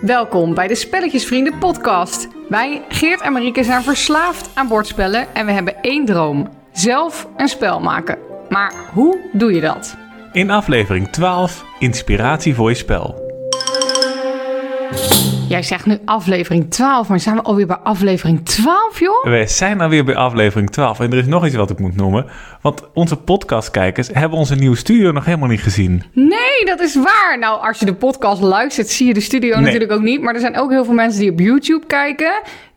Welkom bij de Spelletjesvrienden podcast. Wij, Geert en Marieke, zijn verslaafd aan bordspellen en we hebben één droom. Zelf een spel maken. Maar hoe doe je dat? In aflevering 12 Inspiratie voor je spel. Jij zegt nu aflevering 12, maar zijn we alweer bij aflevering 12, joh? We zijn alweer bij aflevering 12 en er is nog iets wat ik moet noemen. Want onze podcastkijkers hebben onze nieuwe studio nog helemaal niet gezien. Nee, dat is waar. Nou, als je de podcast luistert, zie je de studio Nee. natuurlijk ook niet. Maar er zijn ook heel veel mensen die op YouTube kijken.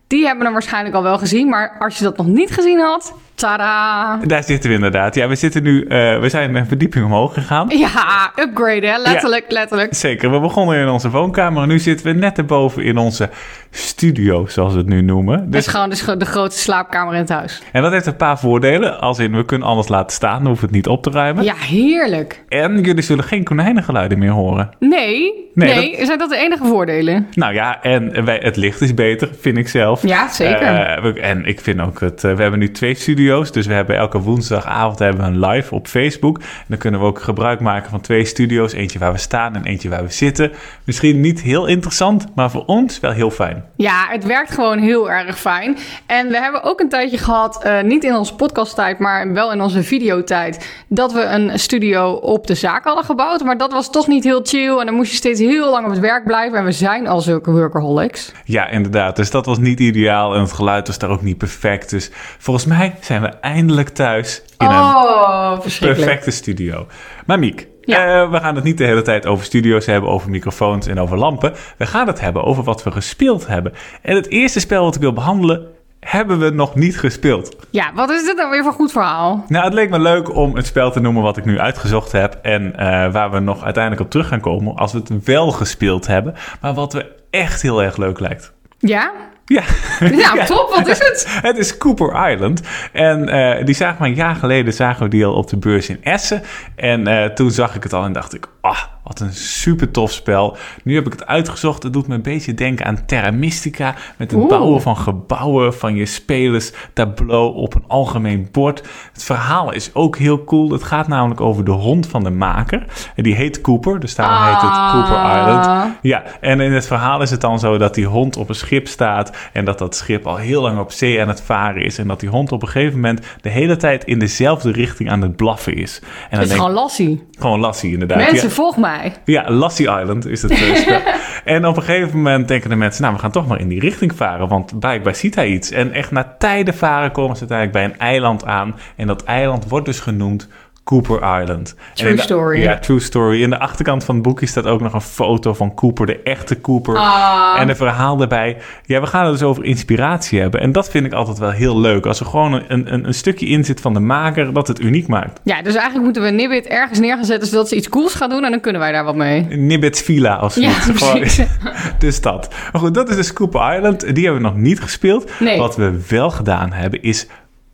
Die hebben hem waarschijnlijk al wel gezien. Maar als je dat nog niet gezien had, tada! Daar zitten we inderdaad. Ja, we zitten nu, eh, we zijn een verdieping omhoog gegaan. Ja, upgrade hè, letterlijk, letterlijk. Zeker, we begonnen in onze woonkamer en nu zitten we net erboven in onze studio, zoals we het nu noemen. Dat Dus, is gewoon de, de grootste slaapkamer in het huis. en dat heeft een paar voordelen, als in we kunnen alles laten staan, dan hoeven we het niet op te ruimen. Ja, heerlijk. En jullie zullen geen konijnengeluiden meer horen. Nee, Nee, nee, zijn dat de enige voordelen? Nou ja, en wij, het licht is beter, vind ik zelf. Ja, zeker. Eh, we- en ik vind ook het. eh, we hebben nu twee studio's. Dus we hebben elke woensdagavond hebben we een live op Facebook. En dan kunnen we ook gebruik maken van twee studio's. Eentje waar we staan en eentje waar we zitten. Misschien niet heel interessant, maar voor ons wel heel fijn. Ja, het werkt gewoon heel erg fijn. En we hebben ook een tijdje gehad, eh, niet in onze podcasttijd, maar wel in onze videotijd, dat we een studio op de zaak hadden gebouwd. Maar dat was toch niet heel chill en dan moest je steeds heel lang op het werk blijven. En we zijn al zulke workaholics. Ja, inderdaad. Dus dat was niet ideaal. En het geluid was daar ook niet perfect. Dus volgens mij zijn we eindelijk thuis in een Oh, verschrikkelijk. perfecte studio. Maar Miek, Ja. eh, we gaan het niet de hele tijd over studio's hebben, over microfoons en over lampen. We gaan het hebben over wat we gespeeld hebben. En het eerste spel wat ik wil behandelen, hebben we nog niet gespeeld. Ja, wat is dit nou weer voor goed verhaal? Nou, het leek me leuk om het spel te noemen wat ik nu uitgezocht heb. En eh, waar we nog uiteindelijk op terug gaan komen als we het wel gespeeld hebben. Maar wat we echt heel erg leuk lijkt. Ja? Ja. Nou, top, wat is het? Het is Cooper Island. En eh, die zagen we een jaar geleden zagen we die al op de beurs in Essen. En eh, toen zag ik het al en dacht ik, ah, wat een super tof spel. Nu heb ik het uitgezocht. Het doet me een beetje denken aan Terra Mystica. Met het Oeh. bouwen van gebouwen, van je spelers, tableau op een algemeen bord. Het verhaal is ook heel cool. Het gaat namelijk over de hond van de maker. En die heet Cooper, dus daarom heet het Ah. Cooper Island. Ja, en in het verhaal is het dan zo dat die hond op een schip staat en dat dat schip al heel lang op zee aan het varen is en dat die hond op een gegeven moment de hele tijd in dezelfde richting aan het blaffen is. En dan Het is denk gewoon Lassie. gewoon Lassie inderdaad. Mensen, Ja. volg mij. Ja, Lassie Island is het eh, spel. en op een gegeven moment denken de mensen, nou, we gaan toch maar in die richting varen, want blijkbaar ziet hij iets. En echt na tijden varen komen ze uiteindelijk bij een eiland aan. En dat eiland wordt dus genoemd Cooper Island. True de- story. Ja, true story. In de achterkant van het boekje staat ook nog een foto van Cooper, de echte Cooper. Ah. En een verhaal erbij. Ja, we gaan het dus over inspiratie hebben. En dat vind ik altijd wel heel leuk. Als er gewoon een, een, een stukje in zit van de maker, dat het uniek maakt. Ja, dus eigenlijk moeten we Nibbit ergens neer gaan zetten zodat ze iets cools gaan doen en dan kunnen wij daar wat mee. Nibbits Villa of Ja, zoiets. Precies. dus dat. Maar goed, dat is dus Cooper Island. Die hebben we nog niet gespeeld. Nee. Wat we wel gedaan hebben is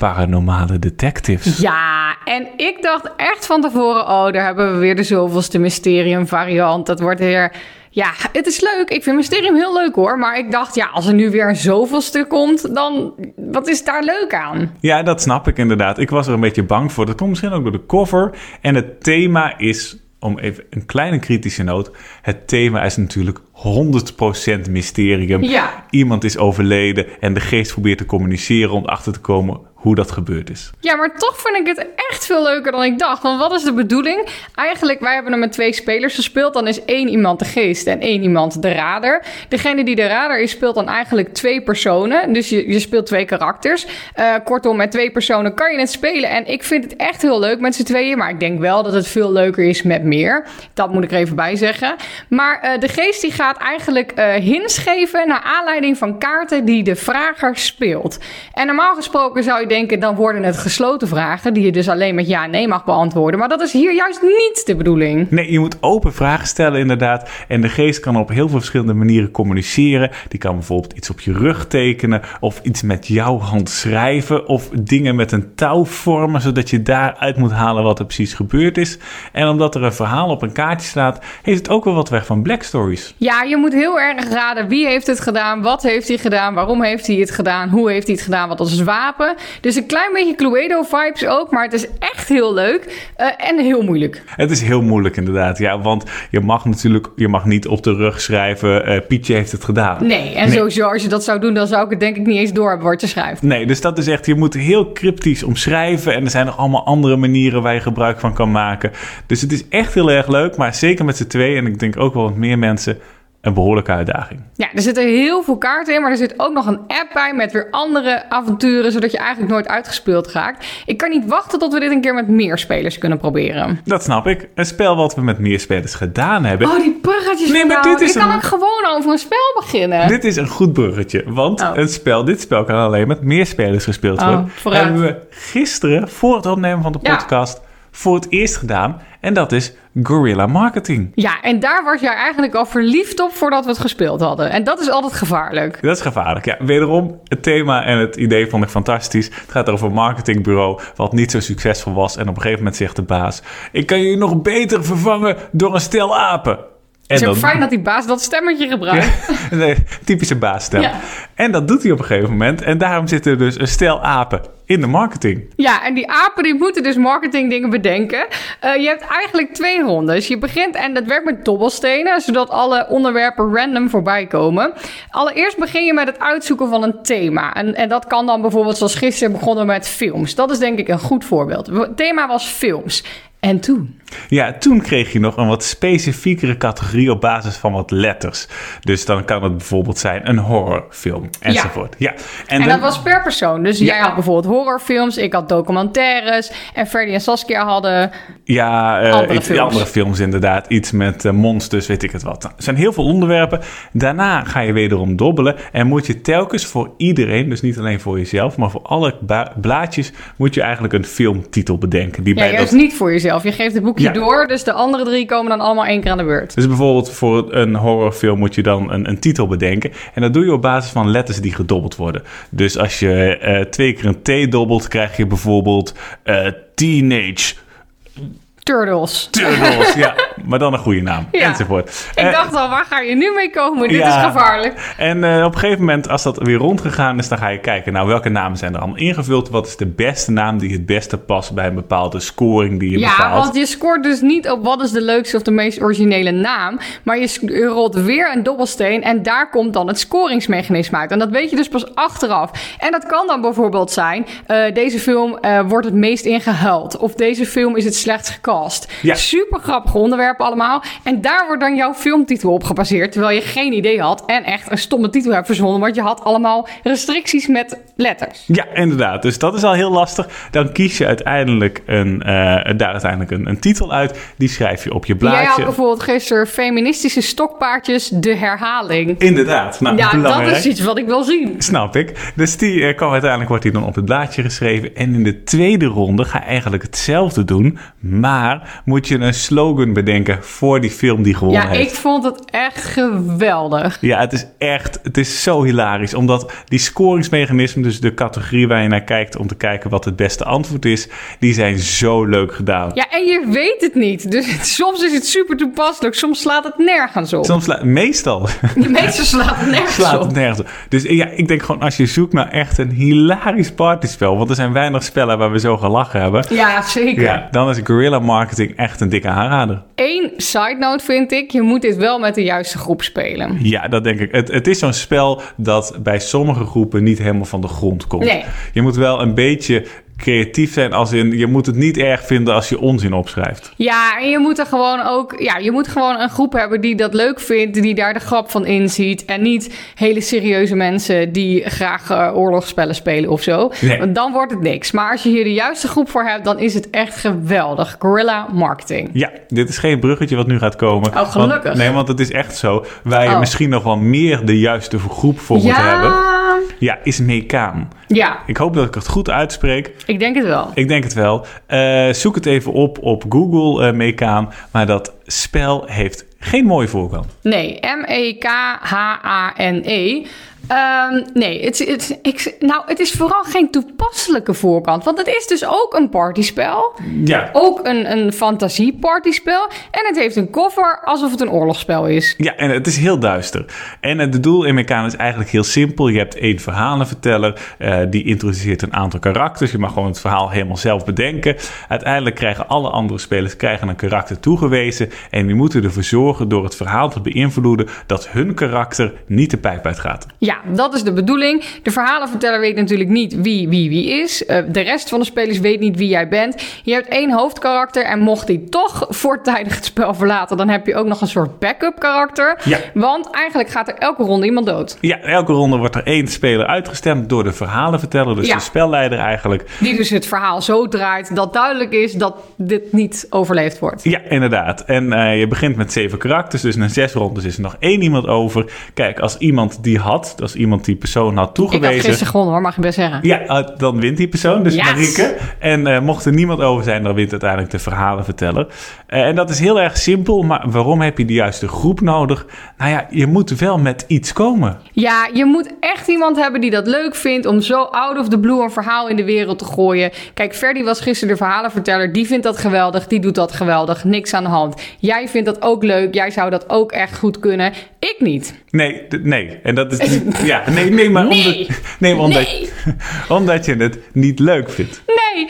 paranormale detectives. Ja, en ik dacht echt van tevoren, oh, daar hebben we weer de zoveelste mysterium variant. Dat wordt weer, ja, het is leuk. Ik vind mysterium heel leuk hoor. Maar ik dacht, ja, als er nu weer een zoveelste komt, dan, wat is daar leuk aan? Ja, dat snap ik inderdaad. Ik was er een beetje bang voor. Dat komt misschien ook door de cover. En het thema is, om even een kleine kritische noot. Het thema is natuurlijk 100% mysterium. Ja. Iemand is overleden en de geest probeert te communiceren om achter te komen hoe dat gebeurd is. Ja, maar toch vind ik het echt veel leuker dan ik dacht. Want wat is de bedoeling? Eigenlijk, wij hebben er met twee spelers gespeeld. Dan is één iemand de geest en één iemand de rader. Degene die de rader is, speelt dan eigenlijk twee personen. Dus je, je speelt twee karakters. Eh, kortom, met twee personen kan je het spelen. En ik vind het echt heel leuk met z'n tweeën. Maar ik denk wel dat het veel leuker is met meer. Dat moet ik er even bij zeggen. Maar eh, de geest die gaat eigenlijk eh hints geven... naar aanleiding van kaarten die de vrager speelt. En normaal gesproken zou je denken... dan worden het gesloten vragen... die je dus alleen met ja en nee mag beantwoorden. Maar dat is hier juist niet de bedoeling. Nee, je moet open vragen stellen inderdaad. En de geest kan op heel veel verschillende manieren communiceren. Die kan bijvoorbeeld iets op je rug tekenen. Of iets met jouw hand schrijven. Of dingen met een touw vormen. Zodat je daaruit moet halen wat er precies gebeurd is. En omdat er een verhaal op een kaartje staat... heeft het ook wel wat weg van Black Stories. Ja, je moet heel erg raden wie heeft het gedaan, wat heeft hij gedaan, waarom heeft hij het gedaan, hoe heeft hij het gedaan, wat het wapen. Dus een klein beetje Cluedo-vibes ook, maar het is echt heel leuk eh, en heel moeilijk. Het is heel moeilijk inderdaad, ja. Want je mag natuurlijk je mag niet op de rug schrijven... eh, Pietje heeft het gedaan. Nee, en sowieso als je dat zou doen, dan zou ik het denk ik niet eens door hebben wat je schrijft. Nee, dus dat is echt, je moet heel cryptisch omschrijven. En er zijn nog allemaal andere manieren waar je gebruik van kan maken. Dus het is echt heel erg leuk, maar zeker met z'n twee en ik denk ook wel met meer mensen, een behoorlijke uitdaging. Ja, er zitten heel veel kaarten in, maar er zit ook nog een app bij met weer andere avonturen, zodat je eigenlijk nooit uitgespeeld raakt. Ik kan niet wachten tot we dit een keer met meer spelers kunnen proberen. Dat snap ik. Een spel wat we met meer spelers gedaan hebben. Oh, die bruggetjes Nee, maar dit is Je kan ook gewoon over een spel beginnen. Dit is een goed bruggetje, want Oh. een spel, dit spel kan alleen met meer spelers gespeeld Oh, worden. vooruit. Hebben we gisteren, voor het opnemen van de Ja. Voor het eerst gedaan. En dat is Guerrilla Marketing. Ja, en daar was jij eigenlijk al verliefd op voordat we het gespeeld hadden. En dat is altijd gevaarlijk. Dat is gevaarlijk. Ja, wederom, het thema en het idee vond ik fantastisch. Het gaat over een marketingbureau wat niet zo succesvol was. En op een gegeven moment zegt de baas... Ik kan je nog beter vervangen door een stel apen. En Het is dan- fijn dat die baas dat stemmetje gebruikt. Nee, typische baasstem. Ja. En dat doet hij op een gegeven moment. En daarom zitten er dus een stel apen in de marketing. Ja, en die apen die moeten dus marketingdingen bedenken. Eh, je hebt eigenlijk twee rondes. Je begint, en dat werkt met dobbelstenen, zodat alle onderwerpen random voorbij komen. Allereerst begin je met het uitzoeken van een thema. En, en dat kan dan bijvoorbeeld, zoals gisteren begonnen met films. Dat is denk ik een goed voorbeeld. Het thema was films. En toen? Ja, toen kreeg je nog een wat specifiekere categorie op basis van wat letters. Dus dan kan het bijvoorbeeld zijn een horrorfilm enzovoort. Ja. En dan- dat was per persoon. Dus jij had bijvoorbeeld horrorfilms, ik had documentaires. En Ferdy en Saskia hadden Ja, eh, Andere iets- films. andere films inderdaad. Iets met eh, monsters, weet ik het wat. Nou, Er zijn heel veel onderwerpen. Daarna ga je wederom dobbelen. En moet je telkens voor iedereen, dus niet alleen voor jezelf... maar voor alle blaadjes moet je eigenlijk een filmtitel bedenken. Die Ja, bij dat... niet voor jezelf. Je geeft het boekje Ja. door, dus de andere drie komen dan allemaal één keer aan de beurt. Dus bijvoorbeeld voor een horrorfilm moet je dan een, een titel bedenken. En dat doe je op basis van letters die gedobbeld worden. Dus als je eh, twee keer een T dobbelt, krijg je bijvoorbeeld eh, Teenage Turtles. Turtles. ja, maar dan een goede naam. Ja. Enzovoort. Ik Eh, dacht al, waar ga je nu mee komen? Dit ja. is gevaarlijk. En eh, op een gegeven moment, als dat weer rondgegaan is, dan ga je kijken, nou, welke namen zijn er allemaal ingevuld? Wat is de beste naam die het beste past bij een bepaalde scoring die je Ja, bepaalt? want je scoort dus niet op wat is de leukste of de meest originele naam. Maar je, rolt weer een dobbelsteen en daar komt dan het scoringsmechanisme uit. En dat weet je dus pas achteraf. En dat kan dan bijvoorbeeld zijn, eh, deze film wordt het meest ingehuild. Of deze film is het slechtst gecast. Ja. Super grappige onderwerpen allemaal. En daar wordt dan jouw filmtitel op gebaseerd. Terwijl je geen idee had en echt een stomme titel hebt verzonnen. Want je had allemaal restricties met letters. Ja, inderdaad. Dus dat is al heel lastig. Dan kies je uiteindelijk een, eh, daar uiteindelijk een, een titel uit. Die schrijf je op je Jij had blaadje. bijvoorbeeld gisteren feministische stokpaardjes, de herhaling. Inderdaad. Nou, Ja, belangrijk. dat is iets wat ik wil zien. Snap ik. Dus die eh, kwam uiteindelijk wordt die dan op het blaadje geschreven. En in de tweede ronde ga je eigenlijk hetzelfde doen. Maar moet je een slogan bedenken voor die film die gewonnen Ja, heeft. ik vond het echt geweldig. Ja, het is echt, het is zo hilarisch. Omdat die scoringsmechanismen, dus de categorie waar je naar kijkt om te kijken wat het beste antwoord is, die zijn zo leuk gedaan. Ja, en je weet het niet. Dus soms is het super toepasselijk, soms slaat het nergens op. Soms, sla- meestal De meeste slaat het nergens slaat op. het nergens op. Dus ja, ik denk gewoon als je zoekt naar echt een hilarisch partyspel, want er zijn weinig spellen waar we zo gelachen hebben. Ja, zeker. Ja, dan is Guerrilla Marketing echt een dikke aanrader. Eén side note vind ik, je moet dit wel met de juiste groep spelen. Ja, dat denk ik. Het, het is zo'n spel dat bij sommige groepen niet helemaal van de grond komt. Nee. Je moet wel een beetje creatief zijn, als in je moet het niet erg vinden als je onzin opschrijft. Ja, en je moet er gewoon ook, ja, je moet gewoon een groep hebben die dat leuk vindt, die daar de grap van inziet. En niet hele serieuze mensen die graag eh, oorlogsspellen spelen of zo. Nee. Want dan wordt het niks. Maar als je hier de juiste groep voor hebt, dan is het echt geweldig. Guerrilla marketing. Ja, dit is geen bruggetje wat nu gaat komen. Oh, gelukkig. Want, nee, want het is echt zo. Waar je Oh. misschien nog wel meer de juiste groep voor moet hebben. Ja, Ja, is Mekaan. Ja, Ik hoop dat ik het goed uitspreek. ik denk het wel. Ik denk het wel. Eh, zoek het even op op Google, Mekaan. Maar dat spel heeft geen mooie voorkant. Nee, M-E-K-H-A-N-E. Ehm, nee, het, het, ik, nou, het is vooral geen toepasselijke voorkant. Want het is dus ook een partyspel. Ja. Ook een, een fantasie-partyspel. En het heeft een cover alsof het een oorlogsspel is. Ja, en het is heel duister. En het doel in Meccano is eigenlijk heel simpel. Je hebt één verhalenverteller, uh, die introduceert een aantal karakters. Je mag gewoon het verhaal helemaal zelf bedenken. Uiteindelijk krijgen alle andere spelers krijgen een karakter toegewezen. En die moeten ervoor zorgen door het verhaal te beïnvloeden dat hun karakter niet de pijp uitgaat. Ja, dat is de bedoeling. De verhalenverteller weet natuurlijk niet wie wie wie is. Uh, de rest van de spelers weet niet wie jij bent. Je hebt één hoofdkarakter en mocht die toch voortijdig het spel verlaten, dan heb je ook nog een soort backup karakter. Ja. Want eigenlijk gaat er elke ronde iemand dood. Ja, elke ronde wordt er één speler uitgestemd door de verhalenverteller, dus Ja. de spelleider eigenlijk. Die dus het verhaal zo draait dat duidelijk is dat dit niet overleefd wordt. Ja, inderdaad. En eh, je begint met zeven karakters, dus na zes rondes is er nog één iemand over. Kijk, als iemand die had, als iemand die persoon had Ik had toegewezen... gisteren gewonnen hoor, mag je best zeggen. Ja, eh, dan wint die persoon, dus Yes! Marieke. En eh, mocht er niemand over zijn, dan wint uiteindelijk de verhalenverteller. Eh, en dat is heel erg simpel, maar waarom heb je de juiste groep nodig? Nou ja, je moet wel met iets komen. Ja, je moet echt iemand hebben die dat leuk vindt om zo out of the blue een verhaal in de wereld te gooien. Kijk, Ferdy was gisteren de verhalenverteller. Die vindt dat geweldig, die doet dat geweldig. Niks aan de hand. Jij vindt dat ook leuk, jij zou dat ook echt goed kunnen. Ik niet. Nee, nee. En dat is niet... Ja, nee, nee, maar Nee. omdat, nee, omdat, Nee. omdat je het niet leuk vindt. Nee,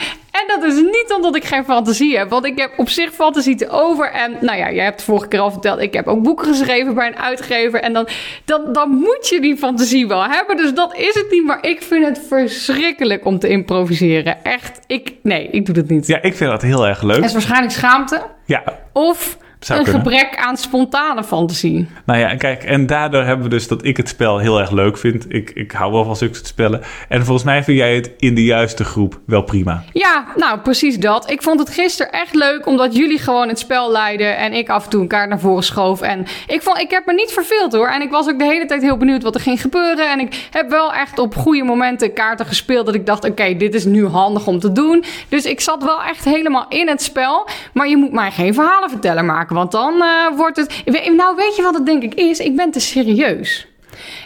en dat is niet omdat ik geen fantasie heb. Want ik heb op zich fantasie te over. En nou ja, jij hebt de vorige keer al verteld. Ik heb ook boeken geschreven bij een uitgever. En dan, dan, dan moet je die fantasie wel hebben. Dus dat is het niet. Maar ik vind het verschrikkelijk om te improviseren. Echt, ik, nee, ik doe dat niet. Ja, ik vind dat heel erg Het leuk. is waarschijnlijk schaamte. Ja, Of Zou een kunnen. gebrek aan spontane fantasie. nou ja, en kijk, en daardoor hebben we dus dat ik het spel heel erg leuk vind. Ik, ik hou wel van zulke spellen. En volgens mij vind jij het in de juiste groep wel prima. Ja, nou precies dat. Ik vond het gisteren echt leuk omdat jullie gewoon het spel leiden en ik af en toe een kaart naar voren schoof. En ik, vond, ik heb me niet verveeld hoor. En ik was ook de hele tijd heel benieuwd wat er ging gebeuren. En ik heb wel echt op goede momenten kaarten gespeeld dat ik dacht, oké, dit is nu handig om te doen. Dus ik zat wel echt helemaal in het spel. Maar je moet mij geen verhalen vertellen maken, want dan eh, wordt het... Nou, weet je wat het denk ik is? Ik ben te serieus.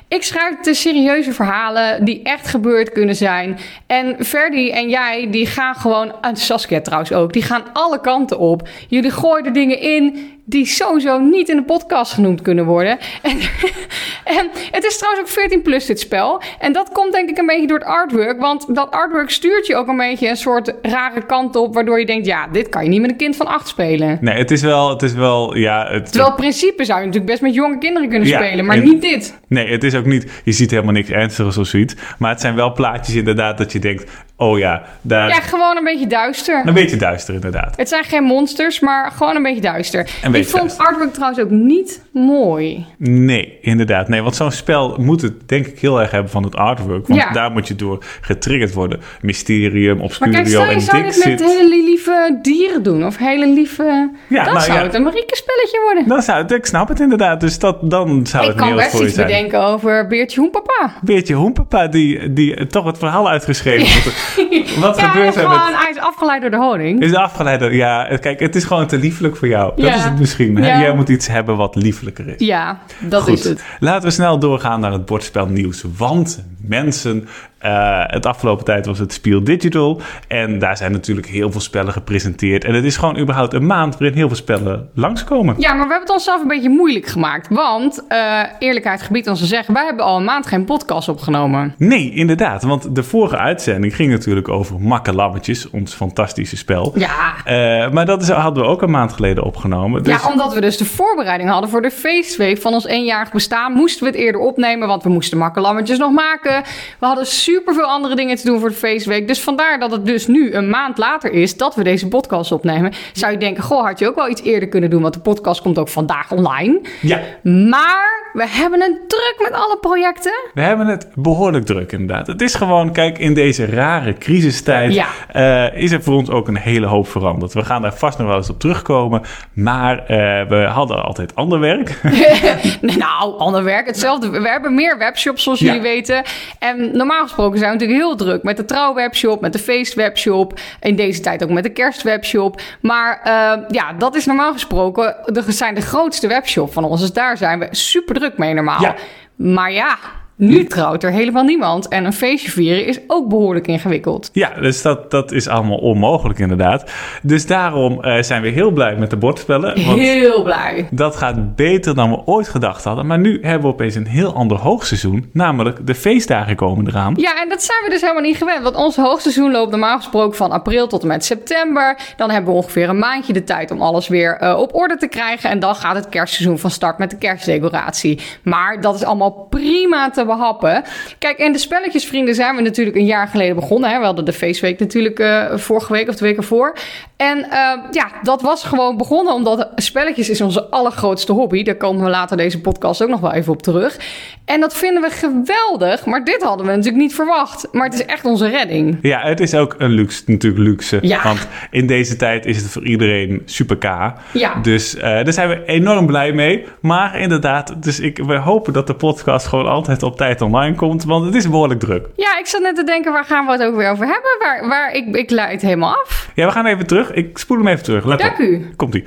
Ik schrijf te serieuze verhalen die echt gebeurd kunnen zijn. En Ferdy en jij, die gaan gewoon, en Saskia trouwens ook, die gaan alle kanten op. Jullie gooien er dingen in die sowieso niet in de podcast genoemd kunnen worden. En, en het is trouwens ook 14 plus dit spel. En dat komt denk ik een beetje door het artwork. Want dat artwork stuurt je ook een beetje een soort rare kant op. Waardoor je denkt, ja, dit kan je niet met een kind van acht spelen. Nee, het is wel, het is wel, ja... Het, Terwijl principe zou je natuurlijk best met jonge kinderen kunnen Ja, spelen. Maar en- niet dit. Nee, het is ook niet, je ziet helemaal niks ernstigs of zoiets. Maar het zijn wel plaatjes inderdaad dat je denkt, oh ja, daar... Ja, gewoon een beetje duister. Een beetje duister inderdaad. Het zijn geen monsters, maar gewoon een beetje duister. Een beetje ik vond duister. artwork trouwens ook niet mooi. Nee, inderdaad. Nee, want zo'n spel moet het denk ik heel erg hebben van het artwork. Want Ja. daar moet je door getriggerd worden. Mysterium, Maar Obscurio kijk, stel je en zou dit Dixit. met hele lieve dieren doen. Of hele lieve... Ja, dan nou zou ja. het een Marieke spelletje worden. Dan zou het, ik snap het inderdaad. Dus dat, dan zou ik het kan meer wat best voor je iets zijn. bedenken over Beertje Hoenpapa. Beertje Hoenpapa, die, die toch het verhaal uitgeschreven heeft. Wat ja, gebeurt er gewoon, met... hij is afgeleid door de honing. Is de afgeleide... Ja, kijk, het is gewoon te liefelijk voor jou. Dat is het misschien. Hè? Ja. Jij moet iets hebben wat liefelijker is. Ja, dat Goed, is het. laten we snel doorgaan naar het bordspelnieuws. Want mensen, eh, het afgelopen tijd was het Spiel Digital. En daar zijn natuurlijk heel veel spellen gepresenteerd. En het is gewoon überhaupt een maand waarin heel veel spellen langskomen. Ja, maar we hebben het onszelf een beetje moeilijk gemaakt. Want, eh, eerlijkheid gebied ons te zeggen... wij hebben al een maand geen podcast opgenomen. Nee, inderdaad. Want de vorige uitzending ging natuurlijk over Makkelammetjes, ons fantastische spel. Ja, Eh, maar dat is, hadden we ook een maand geleden opgenomen. Dus Ja, omdat we dus de voorbereiding hadden voor de feestweek van ons eenjarig bestaan, moesten we het eerder opnemen, want we moesten makkelammetjes nog maken. We hadden superveel andere dingen te doen voor de feestweek. Dus vandaar dat het dus nu een maand later is dat we deze podcast opnemen. Zou je denken, goh, had je ook wel iets eerder kunnen doen, want de podcast komt ook vandaag online. ja, Maar we hebben het druk met alle projecten. we hebben het behoorlijk druk inderdaad. Het is gewoon, kijk, in deze rare crisistijd Ja. eh, is er voor ons ook een hele hoop veranderd. We gaan daar vast nog wel eens op terugkomen. Maar eh, we hadden altijd ander werk. nou, ander werk, hetzelfde. We hebben meer webshops, zoals Ja. jullie weten. En normaal gesproken zijn we natuurlijk heel druk met de trouwwebshop, met de feestwebshop. In deze tijd ook met de kerstwebshop. Maar eh, ja, dat is normaal gesproken, de, zijn de grootste webshop van ons. Dus daar zijn we super druk mee normaal. Ja. Maar ja, Nu trouwt er helemaal niemand. En een feestje vieren is ook behoorlijk ingewikkeld. Ja, dus dat, dat is allemaal onmogelijk inderdaad. Dus daarom eh, zijn we heel blij met de bordspellen. Want Heel blij. dat gaat beter dan we ooit gedacht hadden. Maar nu hebben we opeens een heel ander hoogseizoen. Namelijk de feestdagen komen eraan. Ja, en dat zijn we dus helemaal niet gewend. Want ons hoogseizoen loopt normaal gesproken van april tot en met september. Dan hebben we ongeveer een maandje de tijd om alles weer eh, op orde te krijgen. En dan gaat het kerstseizoen van start met de kerstdecoratie. Maar dat is allemaal prima te behappen. Kijk, en de spelletjesvrienden zijn we natuurlijk een jaar geleden begonnen. Hè? We hadden de feestweek natuurlijk eh, vorige week of de week ervoor. En eh, ja, dat was gewoon begonnen omdat spelletjes is onze allergrootste hobby. Daar komen we later deze podcast ook nog wel even op terug. En dat vinden we geweldig. Maar dit hadden we natuurlijk niet verwacht. Maar het is echt onze redding. Ja, het is ook een luxe, natuurlijk luxe. Ja. Want in deze tijd is het voor iedereen super K. Ja. Dus eh, daar zijn we enorm blij mee. Maar inderdaad, dus ik, we hopen dat de podcast gewoon altijd op tijd online komt. Want het is behoorlijk druk. Ja, ik zat net te denken, waar gaan we het ook weer over hebben? Waar, waar ik, ik leid helemaal af. Ja, we gaan even terug. Ik spoel hem even terug. Let Dank op. u. Komt-ie.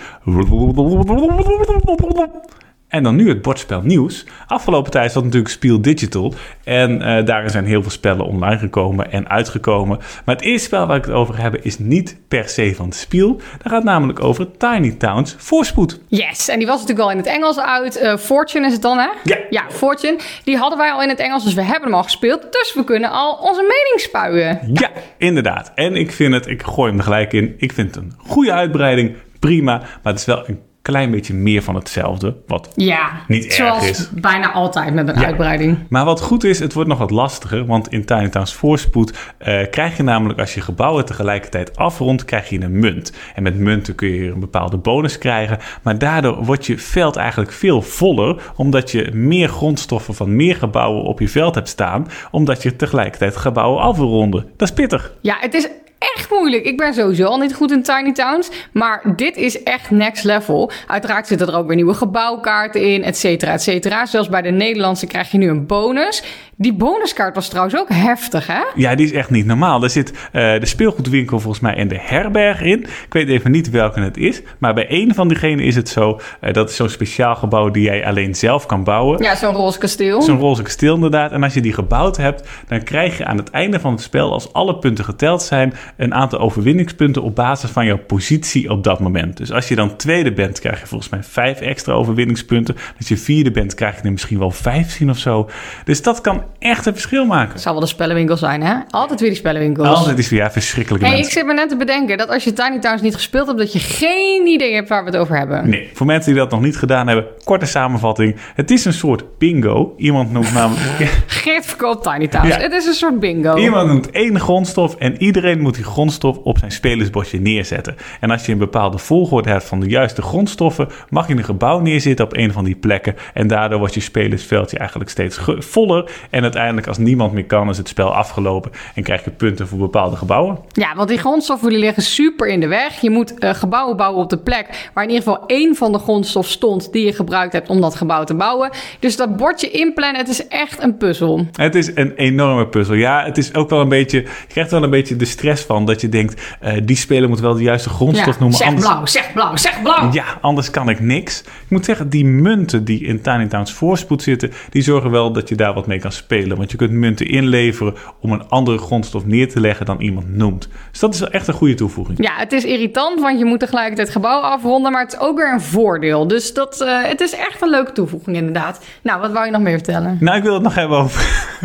En dan nu het bordspel nieuws. Afgelopen tijd was natuurlijk Spiel Digital. En eh daarin zijn heel veel spellen online gekomen en uitgekomen. Maar het eerste spel waar ik het over heb is niet per se van Spiel. Dat gaat namelijk over Tiny Towns Voorspoed. Yes, en die was natuurlijk al in het Engels uit. Eh, Fortune is het dan, hè? Ja. Ja, Fortune. Die hadden wij al in het Engels, dus we hebben hem al gespeeld. Dus we kunnen al onze mening spuien. Ja, inderdaad. En ik vind het, ik gooi hem er gelijk in. Ik vind het een goede uitbreiding. Prima. Maar het is wel een klein beetje meer van hetzelfde. Wat Ja, Niet erg zoals is. bijna altijd met een Ja. uitbreiding. Maar wat goed is, het wordt nog wat lastiger. Want in Tiny Towns Voorspoed eh, krijg je namelijk als je gebouwen tegelijkertijd afrondt, krijg je een munt. En met munten kun je een bepaalde bonus krijgen. Maar daardoor wordt je veld eigenlijk veel voller. Omdat je meer grondstoffen van meer gebouwen op je veld hebt staan. Omdat je tegelijkertijd gebouwen af wil ronden. Dat is pittig. Ja, het is echt moeilijk. Ik ben sowieso al niet goed in Tiny Towns. Maar dit is echt next level. Uiteraard zitten er ook weer nieuwe gebouwkaarten in, et cetera, et cetera. Zelfs bij de Nederlandse krijg je nu een bonus. Die bonuskaart was trouwens ook heftig, hè? Ja, die is echt niet normaal. Er zit eh, de speelgoedwinkel volgens mij en de herberg in. Ik weet even niet welke het is. Maar bij een van diegenen is het zo. eh, dat is zo'n speciaal gebouw die jij alleen zelf kan bouwen. Ja, zo'n roze kasteel. Zo'n roze kasteel inderdaad. En als je die gebouwd hebt, dan krijg je aan het einde van het spel, als alle punten geteld zijn, een aantal overwinningspunten op basis van jouw positie op dat moment. Dus als je dan tweede bent, krijg je volgens mij vijf extra overwinningspunten. Als je vierde bent, krijg je er misschien wel vijftien of zo. Dus dat kan echt een verschil maken. Het zou wel de spellenwinkel zijn, hè? Altijd weer die spellenwinkels. Altijd is weer ja, verschrikkelijke Hey, ik zit me net te bedenken dat als je Tiny Towns niet gespeeld hebt, dat je geen idee hebt waar we het over hebben. Nee, voor mensen die dat nog niet gedaan hebben, korte samenvatting. Het is een soort bingo. Iemand noemt namelijk... Geert verkoopt Tiny Towns. Ja. Het is een soort bingo. Iemand noemt één grondstof en iedereen moet die grondstof op zijn spelersbordje neerzetten. En als je een bepaalde volgorde hebt van de juiste grondstoffen, mag je een gebouw neerzetten op een van die plekken. En daardoor wordt je spelersveldje eigenlijk steeds voller. En uiteindelijk, als niemand meer kan, is het spel afgelopen en krijg je punten voor bepaalde gebouwen. Ja, want die grondstoffen die liggen super in de weg. Je moet eh, gebouwen bouwen op de plek waar in ieder geval één van de grondstoffen stond die je gebruikt hebt om dat gebouw te bouwen. Dus dat bordje inplannen, het is echt een puzzel. Het is een enorme puzzel. Ja, het is ook wel een beetje. Je krijgt wel een beetje de stress van dat je denkt: eh, die speler moet wel de juiste grondstof Ja, noemen. zeg anders, blauw, zeg blauw, zeg blauw. Ja, anders kan ik niks. Ik moet zeggen, die munten die in Tiny Towns voorspoed zitten, die zorgen wel dat je daar wat mee kan spelen. Want je kunt munten inleveren om een andere grondstof neer te leggen dan iemand noemt. Dus dat is echt een goede toevoeging. Ja, het is irritant, want je moet tegelijkertijd gebouwen afronden, maar het is ook weer een voordeel. Dus dat, eh, het is echt een leuke toevoeging inderdaad. Nou, wat wou je nog meer vertellen? Nou, ik wil het nog hebben over.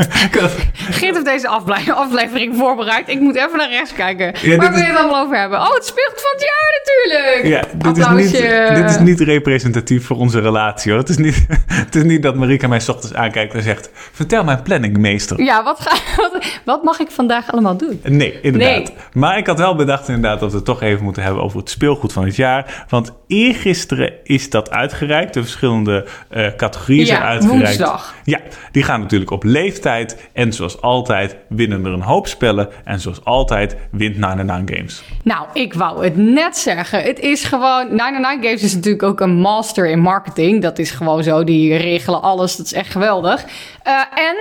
Geert heeft deze aflevering voorbereid. Ik moet even naar rechts kijken. dit Waar wil je het allemaal over hebben? Oh, het speelt van het jaar natuurlijk! ja, dit is, niet, dit is niet representatief voor onze relatie hoor. Het is niet, het is niet dat Marika mij 's ochtends aankijkt en zegt: Vertel mijn planningmeester. Ja, wat, ga, wat, wat mag ik vandaag allemaal doen? Nee, inderdaad. Nee. Maar ik had wel bedacht inderdaad dat we het toch even moeten hebben over het speelgoed van het jaar. Want eergisteren is dat uitgereikt. De verschillende eh, categorieën zijn Ja, uitgereikt. woensdag. Ja, die gaan natuurlijk op leeftijd. En zoals altijd winnen er een hoop spellen. En zoals altijd wint 99 Games. Nou, ik wou het net zeggen. Het is gewoon... 99 Games is natuurlijk ook een master in marketing. Dat is gewoon zo. Die regelen alles. Dat is echt geweldig. Eh, en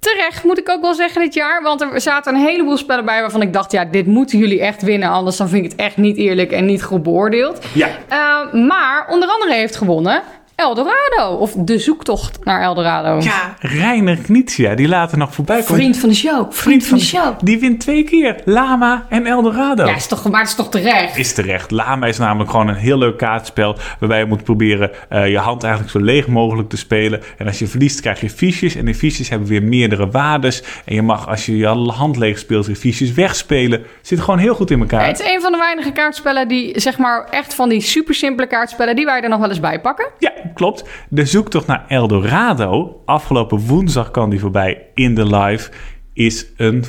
terecht moet ik ook wel zeggen dit jaar. Want er zaten een heleboel spellen bij waarvan ik dacht... Ja, dit moeten jullie echt winnen. Anders dan vind ik het echt niet eerlijk en niet goed beoordeeld. Ja. Eh, maar onder andere heeft gewonnen Eldorado. Of de zoektocht naar Eldorado. Ja, Reiner Knizia, die later nog voorbij komt. Vriend van de show. Vriend van de show. Die wint twee keer. Lama en Eldorado. Ja, is toch, maar het is toch terecht? Is terecht. Lama is namelijk gewoon een heel leuk kaartspel. Waarbij je moet proberen eh, je hand eigenlijk zo leeg mogelijk te spelen. En als je verliest, krijg je fiches. En die fiches hebben weer meerdere waardes. En je mag, als je je hand leeg speelt, je fiches wegspelen. Zit gewoon heel goed in elkaar. Het is een van de weinige kaartspellen die, zeg maar, echt van die super simpele kaartspellen, die wij er nog wel eens bij pakken. Ja, klopt. De zoektocht naar Eldorado, afgelopen woensdag kan die voorbij in de live, is een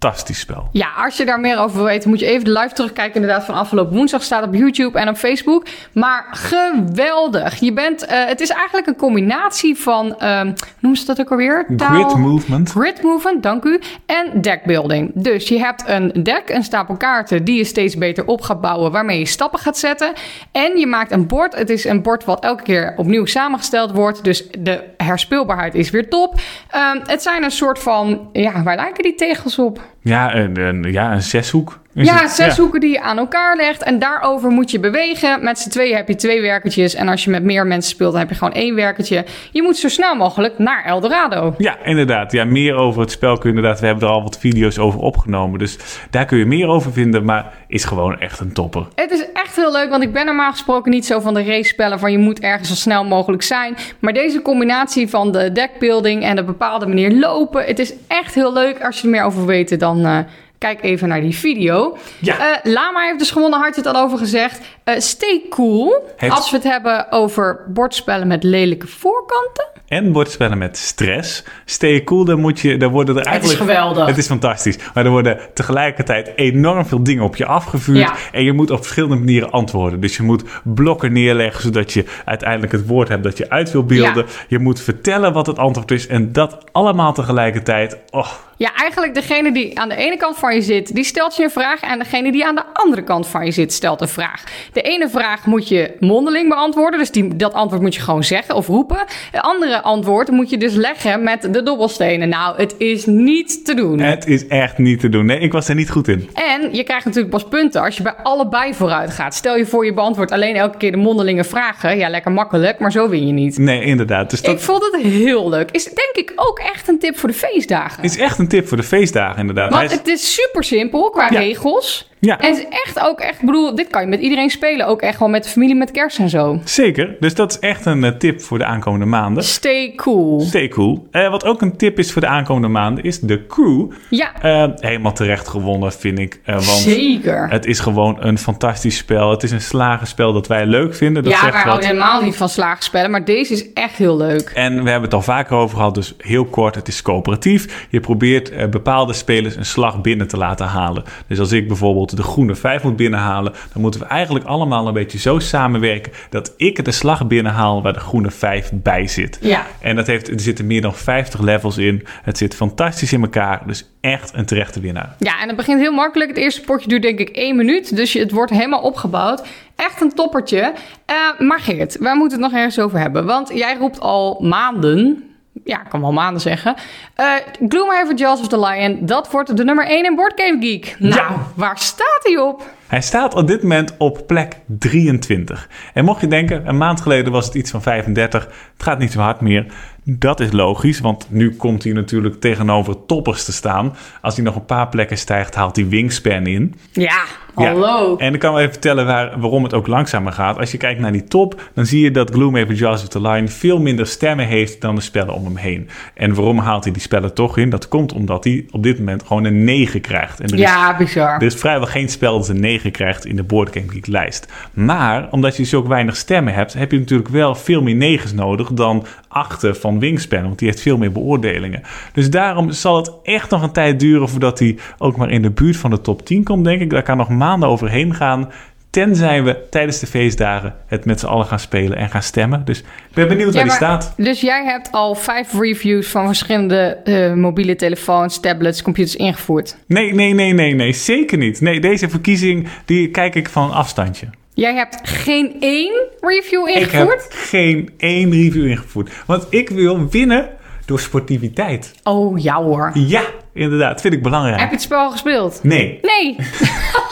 fantastisch spel. Ja, als je daar meer over wil weten, moet je even de live terugkijken. Inderdaad, van afgelopen woensdag staat op YouTube en op Facebook. Maar geweldig. Je bent, eh, het is eigenlijk een combinatie van, ehm noem ze dat ook alweer? Taal- Grid movement. Grid movement, dank u. En deckbuilding. Dus je hebt een deck, een stapel kaarten die je steeds beter op gaat bouwen, waarmee je stappen gaat zetten. En je maakt een bord. Het is een bord wat elke keer opnieuw samengesteld wordt. Dus de herspeelbaarheid is weer top. Ehm, het zijn een soort van, ja, waar lijken die tegels op? Ja, een, een, ja, een zeshoek. Ja, het? zes hoeken die je aan elkaar legt. En daarover moet je bewegen. Met z'n tweeën heb je twee werkertjes. En als je met meer mensen speelt, dan heb je gewoon één werkertje. Je moet zo snel mogelijk naar Eldorado. Ja, inderdaad. Ja, meer over het spel kun je inderdaad. We hebben er al wat video's over opgenomen. Dus daar kun je meer over vinden. Maar is gewoon echt een topper. Het is echt heel leuk, want ik ben normaal gesproken niet zo van de race-spellen van je moet ergens zo snel mogelijk zijn. Maar deze combinatie van de deckbuilding en de bepaalde manier lopen, het is echt heel leuk. Als je er meer over weten, dan eh, kijk even naar die video. Ja. Eh, Lama heeft dus gewonnen, je het al over gezegd. Eh, stay cool. Heeft- Als we het hebben over bordspellen met lelijke voorkanten. En bordspellen met stress. Stay cool, dan moet je. Dan worden er eigenlijk. geweldig. Het is fantastisch. Maar er worden tegelijkertijd enorm veel dingen op je afgevuurd. Ja. En je moet op verschillende manieren antwoorden. Dus je moet blokken neerleggen zodat je uiteindelijk het woord hebt dat je uit wil beelden. Ja. Je moet vertellen wat het antwoord is. En dat allemaal tegelijkertijd. Oh, Ja, eigenlijk degene die aan de ene kant van je zit, die stelt je een vraag. En degene die aan de andere kant van je zit, stelt een vraag. De ene vraag moet je mondeling beantwoorden. Dus die, dat antwoord moet je gewoon zeggen of roepen. De andere antwoord moet je dus leggen met de dobbelstenen. Nou, het is niet te doen. het is echt niet te doen. Nee, ik was er niet goed in. En je krijgt natuurlijk pas punten als je bij allebei vooruit gaat. Stel je voor je beantwoordt alleen elke keer de mondelinge vragen. Ja, lekker makkelijk, maar zo win je niet. Nee, inderdaad. Dus dat Ik vond het heel leuk. Is denk ik ook echt een tip voor de feestdagen. is echt een tip voor de feestdagen, inderdaad. Want is- het is super simpel qua Ja. regels. Ja. En het is echt ook echt, ik bedoel, dit kan je met iedereen spelen. Ook echt wel met de familie met kerst en zo. Zeker. Dus dat is echt een eh, tip voor de aankomende maanden. Stay cool. Stay cool. Eh, wat ook een tip is voor de aankomende maanden is de crew. Ja, Eh, helemaal terecht gewonnen, vind ik. Want zeker. het is gewoon een fantastisch spel. Het is een slagenspel dat wij leuk vinden. Dat ja, zegt wij houden helemaal niet van slaagspellen. Maar deze is echt heel leuk. En we hebben het al vaker over gehad, dus heel kort, het is coöperatief. Je probeert eh, bepaalde spelers een slag binnen te laten halen. Dus als ik bijvoorbeeld de groene 5 moet binnenhalen, dan moeten we eigenlijk allemaal een beetje zo samenwerken dat ik de slag binnenhaal waar de groene 5 bij zit. Ja. En dat heeft, er zitten meer dan 50 levels in. Het zit fantastisch in elkaar, dus echt een terechte winnaar. Ja, en het begint heel makkelijk. Het eerste potje duurt denk ik één minuut. Dus je- het wordt helemaal opgebouwd. Echt een toppertje. Eh, maar Geert, wij moeten het nog ergens over hebben. Want jij roept al maanden... Ja, ik kan wel maanden zeggen. Eh Gloomhaven Jaws of the Lion, dat wordt de nummer 1 in Board Game Geek. Nou, Ja. waar staat hij op? Hij staat op dit moment op plek 23. En mocht je denken, een maand geleden was het iets van 35. Het gaat niet zo hard meer. Dat is logisch, want nu komt hij natuurlijk tegenover toppers te staan. Als hij nog een paar plekken stijgt, haalt hij Wingspan in. Ja, Ja. hallo. En ik kan wel even vertellen waar, waarom het ook langzamer gaat. Als je kijkt naar die top, dan zie je dat Gloomhaven Jaws of the Lion veel minder stemmen heeft dan de spellen om hem heen. En waarom haalt hij die spellen toch in? Dat komt omdat hij op dit moment gewoon een 9 krijgt. En er is Ja, bizar. er is vrijwel geen spel dat een 9 krijgt in de Board Game Geek lijst. Maar omdat je zulke weinig stemmen hebt, heb je natuurlijk wel veel meer 9's nodig dan 8 van Wingspan. Want die heeft veel meer beoordelingen. Dus daarom zal het echt nog een tijd duren voordat hij ook maar in de buurt van de top 10 komt, denk ik. Daar kan nog maanden overheen gaan. Tenzij we tijdens de feestdagen het met z'n allen gaan spelen en gaan stemmen. Dus ik ben benieuwd waar die staat. Dus jij hebt al vijf reviews van verschillende eh, mobiele telefoons, tablets, computers ingevoerd. Nee, nee, nee, nee, nee. Zeker niet. Nee, deze verkiezing die kijk ik van een afstandje. Jij hebt geen één review Ik ingevoerd? heb geen één review ingevoerd. Want ik wil winnen door sportiviteit. Oh, ja hoor. Ja, inderdaad. Vind ik Heb belangrijk. je het spel al gespeeld? Nee, Nee.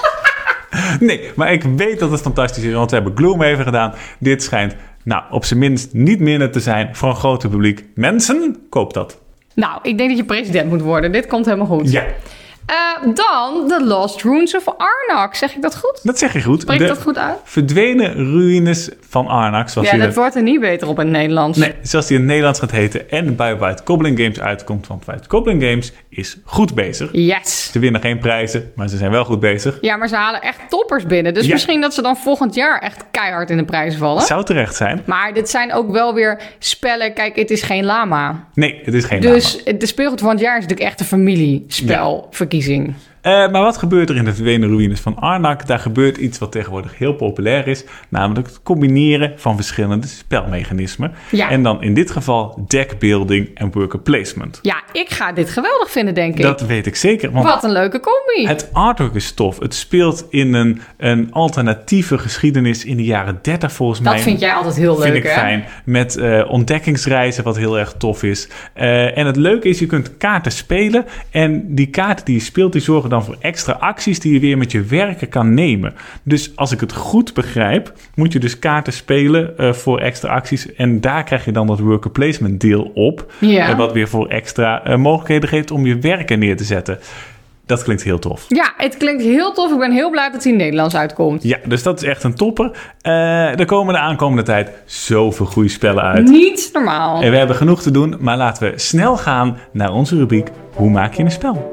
nee. Maar ik weet dat het fantastisch is. Want we hebben Gloomhaven gedaan. Dit schijnt Nou, op zijn minst niet minder te zijn voor een groter publiek. Mensen, koop dat. Nou, ik denk dat je president moet worden. Dit komt helemaal goed. Ja, Eh, dan The Lost Ruins of Arnak. Zeg ik dat goed? dat zeg je goed. Spreek De dat goed uit? verdwenen ruïnes van Arnak, zoals Ja, dat er- wordt er niet beter op in het Nederlands. Nee, zoals die in het Nederlands gaat heten en bij White Goblin Games uitkomt. Want White Goblin Games is goed bezig. Yes. Ze winnen geen prijzen, maar ze zijn wel goed bezig. Ja, maar ze halen echt toppers binnen. Dus Ja. misschien dat ze dan volgend jaar echt keihard in de prijzen vallen. Zou terecht zijn. Maar dit zijn ook wel weer spellen. Kijk, het is geen lama. Nee, het is geen Dus de speelgoed van het jaar is natuurlijk echt een familiespelverkiezing. Eh, maar wat gebeurt er in de verdwenen ruïnes van Arnak? Daar gebeurt iets wat tegenwoordig heel populair is. Namelijk het combineren van verschillende spelmechanismen. Ja. En dan in dit geval deckbuilding en worker placement. Ja, ik ga dit geweldig vinden, denk ik. Dat weet ik zeker. Want Wat een leuke combi. Het artwork is tof. Het speelt in een, een alternatieve geschiedenis in de jaren 30 volgens mij. Dat vind jij altijd heel leuk, Vind ik hè? fijn. Met eh, ontdekkingsreizen, wat heel erg tof is. Eh, en het leuke is, je kunt kaarten spelen. En die kaarten die je speelt, die zorgen dan voor extra acties die je weer met je werken kan nemen. Dus als ik het goed begrijp, moet je dus kaarten spelen eh, voor extra acties. En daar krijg je dan dat worker placement deel op. Ja. Eh, wat weer voor extra eh, mogelijkheden geeft om je werken neer te zetten. Dat klinkt heel tof. Ja, het klinkt heel tof. Ik ben heel blij dat hij in Nederlands uitkomt. Ja, dus dat is echt een topper. Er komen de aankomende tijd zoveel goede spellen uit. Niet normaal. En we hebben genoeg te doen, maar laten we snel gaan naar onze rubriek Hoe maak je een spel?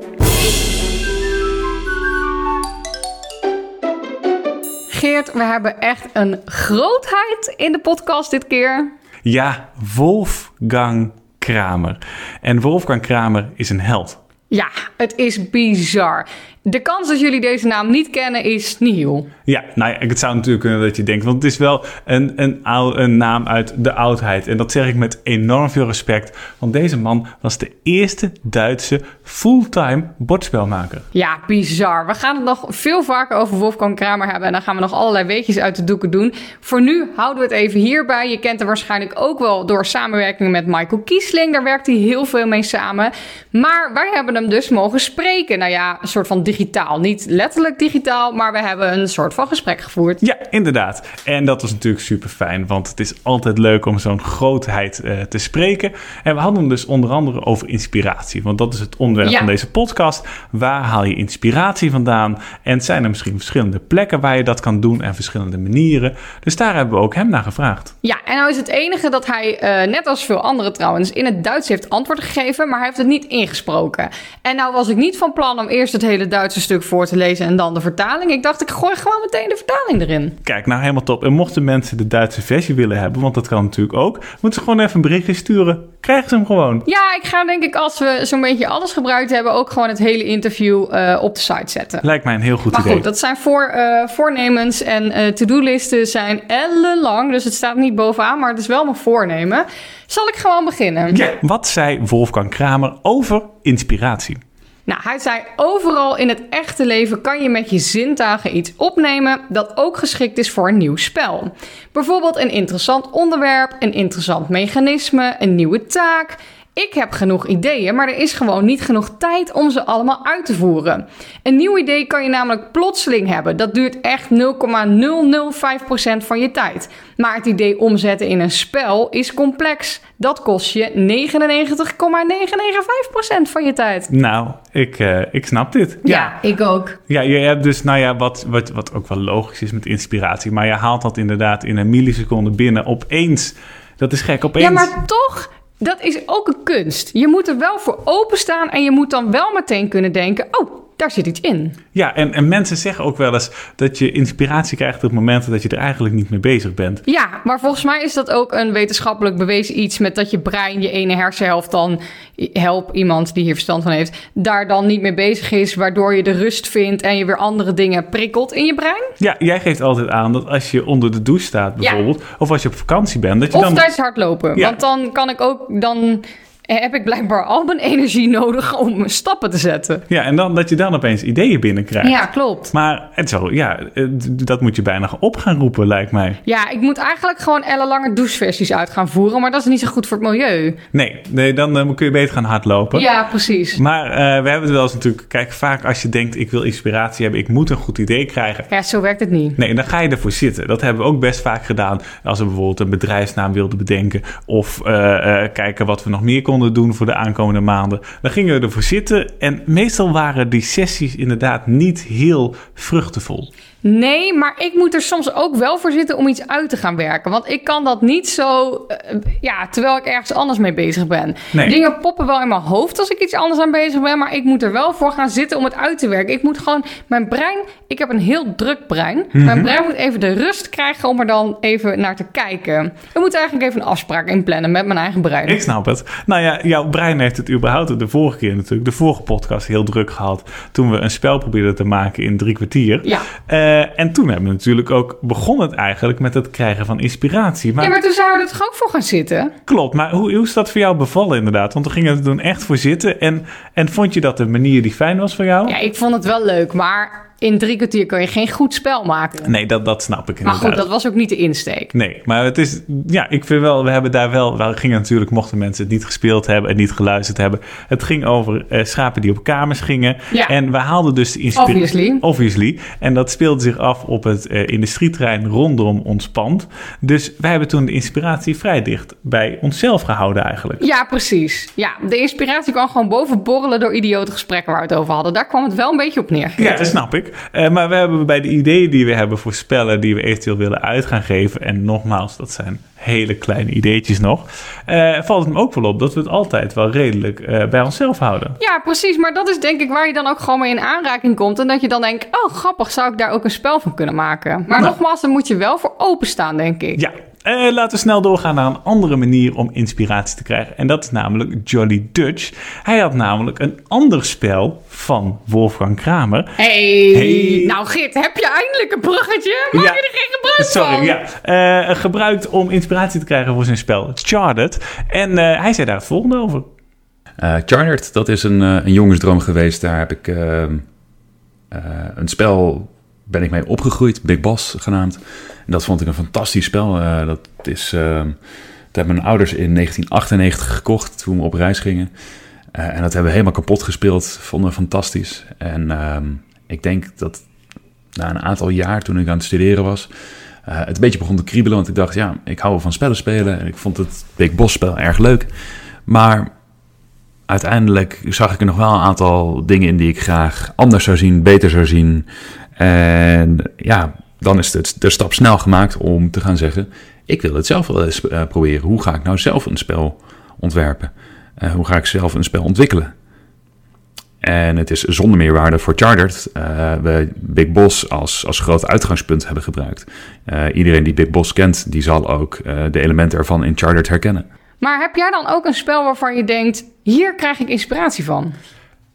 Geert, we hebben echt een grootheid in de podcast dit keer. Ja, Wolfgang Kramer. En Wolfgang Kramer is een held. Ja, het is bizar. De kans dat jullie deze naam niet kennen is nihil. Ja, nou ja, het zou natuurlijk kunnen dat je denkt, want het is wel een, een, een naam uit de oudheid. En dat zeg ik met enorm veel respect, want deze man was de eerste Duitse fulltime bordspelmaker. Ja, bizar. We gaan het nog veel vaker over Wolfgang Kramer hebben. En dan gaan we nog allerlei weetjes uit de doeken doen. Voor nu houden we het even hierbij. Je kent hem waarschijnlijk ook wel door samenwerking met Michael Kiesling. Daar werkt hij heel veel mee samen. Maar wij hebben hem dus mogen spreken. Nou ja, een soort van digitaal. Niet letterlijk digitaal, maar we hebben een soort van gesprek gevoerd. Ja, inderdaad. En dat was natuurlijk super fijn, want het is altijd leuk om zo'n grootheid eh, te spreken. En we hadden hem dus onder andere over inspiratie, want dat is het onderwerp Ja. van deze podcast. Waar haal je inspiratie vandaan? En zijn er misschien verschillende plekken waar je dat kan doen en verschillende manieren? Dus daar hebben we ook hem naar gevraagd. Ja, en nou is het enige dat hij, eh, net als veel anderen trouwens, in het Duits heeft antwoord gegeven, maar hij heeft het niet ingesproken. En nou was ik niet van plan om eerst het hele Duitse stuk voor te lezen en dan de vertaling. Ik dacht, ik gooi gewoon meteen de vertaling erin. Kijk, nou helemaal top. En mochten mensen de Duitse versie willen hebben, want dat kan natuurlijk ook, moeten ze gewoon even een berichtje sturen. Krijgen ze hem gewoon. Ja, ik ga denk ik als we zo'n beetje alles gebruikt hebben, ook gewoon het hele interview eh, op de site zetten. Lijkt mij een heel goed Maar idee. goed, dat zijn voor, eh, voornemens en eh to-do-listen zijn ellenlang. Dus het staat niet bovenaan, maar het is wel mijn voornemen. Zal ik gewoon beginnen? Ja, wat zei Wolfgang Kramer over inspiratie? Nou, hij zei: overal in het echte leven kan je met je zintuigen iets opnemen dat ook geschikt is voor een nieuw spel. Bijvoorbeeld een interessant onderwerp, een interessant mechanisme, een nieuwe taak. Ik heb genoeg ideeën, maar er is gewoon niet genoeg tijd om ze allemaal uit te voeren. Een nieuw idee kan je namelijk plotseling hebben. Dat duurt echt 0,005% van je tijd. Maar het idee omzetten in een spel is complex. Dat kost je 99,995% van je tijd. Nou, ik, eh, ik snap dit. Ja, ik ook. Ja, je hebt dus, nou ja, wat, wat, wat ook wel logisch is met inspiratie. Maar je haalt dat inderdaad in een milliseconde binnen opeens. Dat is gek, opeens. Ja, maar toch, dat is ook een kunst. Je moet er wel voor openstaan en je moet dan wel meteen kunnen denken: oh, daar zit iets in. Ja, en, en mensen zeggen ook wel eens dat je inspiratie krijgt op momenten dat je er eigenlijk niet mee bezig bent. Ja, maar volgens mij is dat ook een wetenschappelijk bewezen iets met dat je brein, je ene hersenhelft dan, help iemand die hier verstand van heeft, daar dan niet mee bezig is, waardoor je de rust vindt en je weer andere dingen prikkelt in je brein. Ja, jij geeft altijd aan dat als je onder de douche staat bijvoorbeeld, of als je op vakantie bent, dat je Of dan... tijdens hardlopen. Ja. Want dan kan ik ook, dan heb ik blijkbaar al mijn energie nodig om stappen te zetten. Ja, en dan dat je dan opeens ideeën binnenkrijgt. Ja, klopt. Maar het zo, ja, eh, dat moet je bijna op gaan roepen, lijkt mij. Ja, ik moet eigenlijk gewoon ellenlange doucheversies uit gaan voeren, maar dat is niet zo goed voor het milieu. Nee, nee dan eh, kun je beter gaan hardlopen. Ja, precies. Maar eh, we hebben het wel eens natuurlijk... Kijk, vaak als je denkt, ik wil inspiratie hebben... ik moet een goed idee krijgen... Ja, zo werkt het niet. Nee, dan ga je ervoor zitten. Dat hebben we ook best vaak gedaan als we bijvoorbeeld een bedrijfsnaam wilden bedenken. Of eh, eh, kijken wat we nog meer konden doen voor de aankomende maanden. Dan gingen we ervoor zitten. En meestal waren die sessies inderdaad niet heel vruchtevol. Nee, maar ik moet er soms ook wel voor zitten om iets uit te gaan werken. Want ik kan dat niet zo, eh, ja, terwijl ik ergens anders mee bezig ben. Nee. Dingen poppen wel in mijn hoofd als ik iets anders aan bezig ben. Maar ik moet er wel voor gaan zitten om het uit te werken. Ik moet gewoon, mijn brein, ik heb een heel druk brein. Mijn brein moet even de rust krijgen om er dan even naar te kijken. Ik moet eigenlijk even een afspraak inplannen met mijn eigen brein. Ik snap het. Nou ja, jouw brein heeft het überhaupt de vorige keer natuurlijk, de vorige podcast, heel druk gehad. Toen we een spel probeerden te maken in drie kwartier. Ja. Eh, en toen hebben we natuurlijk ook begon het eigenlijk met het krijgen van inspiratie. Maar, Ja, maar toen zouden we er toch ook voor gaan zitten? klopt, maar hoe, hoe is dat voor jou bevallen inderdaad? Want toen ging het er toen echt voor zitten. En, en vond je dat de manier die fijn was voor jou? Ja, ik vond het wel leuk, maar in drie kwartier kun je geen goed spel maken. Nee, dat, dat snap ik Maar inderdaad. goed, dat was ook niet de insteek. Nee, maar het is, ja, ik vind wel, we hebben daar wel, we gingen natuurlijk, mochten mensen het niet gespeeld hebben en niet geluisterd hebben. Het ging over eh, schapen die op kamers gingen. Ja. En we haalden dus de inspiratie. Obviously. Obviously. En dat speelde zich af op het industrieterrein rondom ons pand. Dus wij hebben toen de inspiratie vrij dicht bij onszelf gehouden eigenlijk. Ja, precies. Ja, de inspiratie kwam gewoon boven borrelen door idiote gesprekken waar we het over hadden. Daar kwam het wel een beetje op neer. Ja, dat snap ik. Eh, maar we hebben bij de ideeën die we hebben voor spellen die we eventueel willen uit gaan geven. En nogmaals, dat zijn hele kleine ideetjes nog. eh, valt het me ook wel op dat we het altijd wel redelijk eh, bij onszelf houden. Ja, precies. Maar dat is denk ik waar je dan ook gewoon mee in aanraking komt. En dat je dan denkt, oh grappig, zou ik daar ook een spel van kunnen maken? Maar Nou. nogmaals, daar moet je wel voor openstaan, denk ik. Ja, eh, laten we snel doorgaan naar een andere manier om inspiratie te krijgen. En dat is namelijk Jolly Dutch. Hij had namelijk een ander spel van Wolfgang Kramer. Hey. Hey. Nou Git, heb je eindelijk een bruggetje? Maak Ja. je er geen gebruik Sorry, van? ja. Eh, gebruikt om inspiratie te krijgen voor zijn spel Charted. En eh, hij zei daar het volgende over. Eh Chartered, dat is een, een jongensdroom geweest. Daar heb ik eh, eh, een spel, ben ik mee opgegroeid, Big Boss genaamd. Dat vond ik een fantastisch spel. Eh, dat is, eh, dat hebben mijn ouders in 1998 gekocht toen we op reis gingen. Eh, en dat hebben we helemaal kapot gespeeld. Vonden we fantastisch. En ehm, ik denk dat na een aantal jaar toen ik aan het studeren was... het een beetje begon te kriebelen, want ik dacht, ja, ik hou wel van spellen spelen. En ik vond het Big Boss spel erg leuk. Maar uiteindelijk zag ik er nog wel een aantal dingen in die ik graag anders zou zien, beter zou zien. En ja, dan is het de stap snel gemaakt om te gaan zeggen: ik wil het zelf wel eens eh, proberen. Hoe ga ik nou zelf een spel ontwerpen? Eh, hoe ga ik zelf een spel ontwikkelen? En het is zonder meerwaarde voor Chartered. eh, we Big Boss als, als groot uitgangspunt hebben gebruikt. Eh, iedereen die Big Boss kent, die zal ook eh, de elementen ervan in Chartered herkennen. Maar heb jij dan ook een spel waarvan je denkt, hier krijg ik inspiratie van?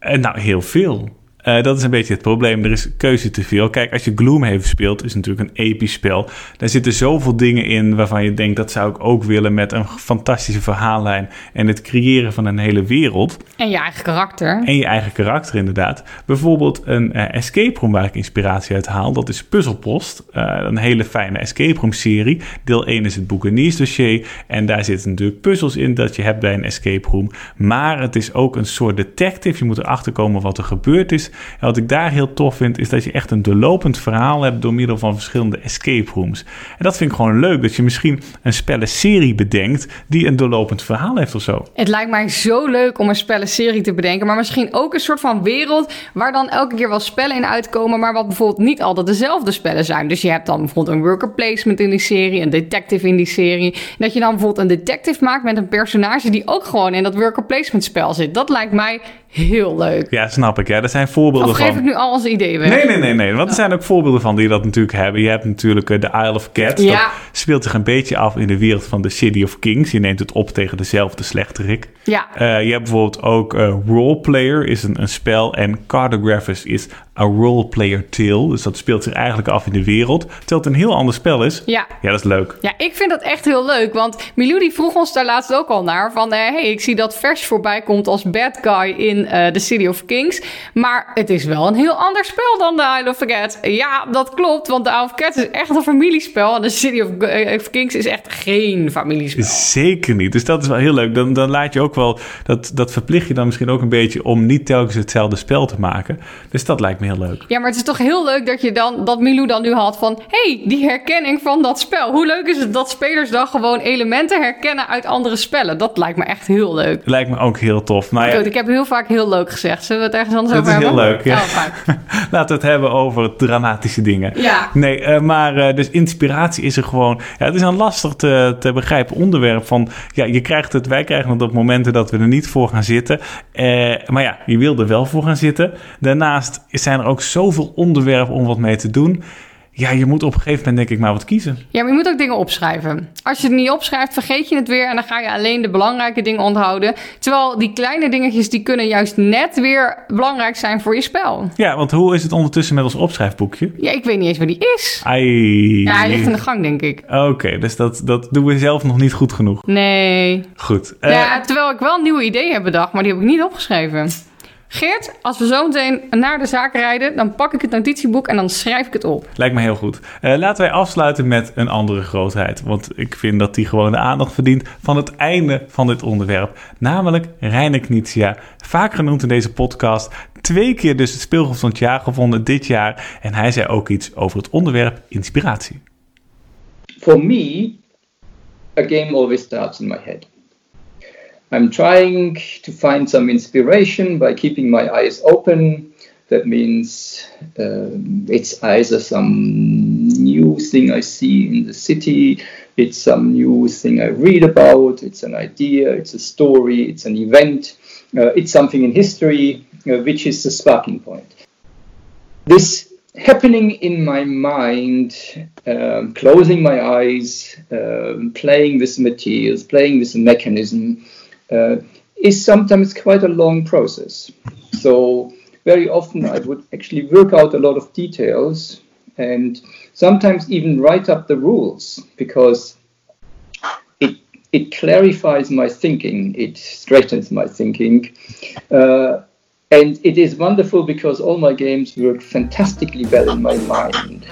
Nou, heel veel. Eh, dat is een beetje het probleem. Er is keuze te veel. Kijk, als je Gloomhaven speelt, is het natuurlijk een episch spel. Daar zitten zoveel dingen in waarvan je denkt... dat zou ik ook willen met een fantastische verhaallijn... en het creëren van een hele wereld. En je eigen karakter. En je eigen karakter inderdaad. Bijvoorbeeld een eh, escape room waar ik inspiratie uit haal. Dat is Puzzelpost. Eh, een hele fijne escape room serie. Deel 1 is het Boekeniers dossier. En daar zitten natuurlijk puzzels in dat je hebt bij een escape room. Maar het is ook een soort detective. Je moet erachter komen wat er gebeurd is. En wat ik daar heel tof vind is dat je echt een doorlopend verhaal hebt... door middel van verschillende escape rooms. En dat vind ik gewoon leuk. Dat je misschien een spellenserie bedenkt... die een doorlopend verhaal heeft of zo. Het lijkt mij zo leuk om een spellenserie te bedenken, maar misschien ook een soort van wereld waar dan elke keer wel spellen in uitkomen, maar wat bijvoorbeeld niet altijd dezelfde spellen zijn. Dus je hebt dan bijvoorbeeld een worker placement in die serie, een detective in die serie. Dat je dan bijvoorbeeld een detective maakt met een personage die ook gewoon in dat worker placement spel zit. Dat lijkt mij heel leuk. Ja, snap ik. Ja, er zijn voorbeelden Of geef van. ik nu al onze ideeën weg? Nee, nee, nee, nee. Want er zijn ook voorbeelden van die dat natuurlijk hebben. Je hebt natuurlijk eh, de Isle of Cats. Ja. Dat speelt zich een beetje af in de wereld van de City of Kings. Je neemt het op tegen dezelfde slechterik. Ja. Eh, je hebt bijvoorbeeld ook eh Roleplayer is een, een spel. En Cartographers is a roleplayer tale. Dus dat speelt zich eigenlijk af in de wereld. Terwijl het een heel ander spel is. Ja. Ja, dat is leuk. Ja, ik vind dat echt heel leuk. Want Milou die vroeg ons daar laatst ook al naar. Van, hé, hey, ik zie dat Vers voorbij komt als bad guy in eh The City of Kings. Maar het is wel een heel ander spel dan The Isle of Cats. Ja, dat klopt. Want The Isle of Cats is echt een familiespel. En The City of, eh, of Kings is echt geen familiespel. Zeker niet. Dus dat is wel heel leuk. Dan, dan laat je ook wel, dat, dat verplicht je dan misschien ook een beetje om niet telkens hetzelfde spel te maken. Dus dat lijkt me heel leuk. Ja, maar het is toch heel leuk dat je dan dat Milou dan nu had van... hey, die herkenning van dat spel. Hoe leuk is het dat spelers dan gewoon elementen herkennen uit andere spellen? Dat lijkt me echt heel leuk. Lijkt me ook heel tof. Maar ja, Goed, ik heb heel vaak heel leuk gezegd. Zullen we het ergens anders Dat over is heel hebben? leuk, ja. Oh, laten we het hebben over dramatische dingen. Ja. Nee, eh, maar eh, dus inspiratie is er gewoon. Ja, het is een lastig te, te begrijpen onderwerp van. Ja, je krijgt het, wij krijgen het op dat we er niet voor gaan zitten. Eh, maar ja, je wil er wel voor gaan zitten. Daarnaast zijn er ook zoveel onderwerpen om wat mee te doen. Ja, je moet op een gegeven moment denk ik maar wat kiezen. Ja, maar je moet ook dingen opschrijven. Als je het niet opschrijft, vergeet je het weer en dan ga je alleen de belangrijke dingen onthouden. Terwijl die kleine dingetjes, die kunnen juist net weer belangrijk zijn voor je spel. Ja, want hoe is het ondertussen met ons opschrijfboekje? Ja, ik weet niet eens waar die is. Ai. Ja, hij ligt in de gang, denk ik. Oké, dus dat, dat doen we zelf nog niet goed genoeg. Nee. Goed. eh, Ja, terwijl ik wel nieuwe idee heb bedacht, maar die heb ik niet opgeschreven. Geert, als we zo meteen naar de zaak rijden, dan pak ik het notitieboek en dan schrijf ik het op. Lijkt me heel goed. Eh, laten wij afsluiten met een andere grootheid. Want ik vind dat die gewoon de aandacht verdient van het einde van dit onderwerp. Namelijk Reine Knizia. Vaak genoemd in deze podcast. Twee keer dus het speelgoed van het jaar gevonden dit jaar. En hij zei ook iets over het onderwerp inspiratie. for me, a game always starts in my head. I'm trying to find some inspiration by keeping my eyes open. That means um, it's either some new thing I see in the city, it's some new thing I read about, it's an idea, it's a story, it's an event, uh, it's something in history, uh, which is the sparking point this happening in my mind, um, closing my eyes, um, playing with materials, playing with the mechanism, uh, is sometimes quite a long process. So, very often I would actually work out a lot of details and sometimes even write up the rules because it, it clarifies my thinking, it straightens my thinking. Uh, and it is wonderful because all my games work fantastically well in my mind.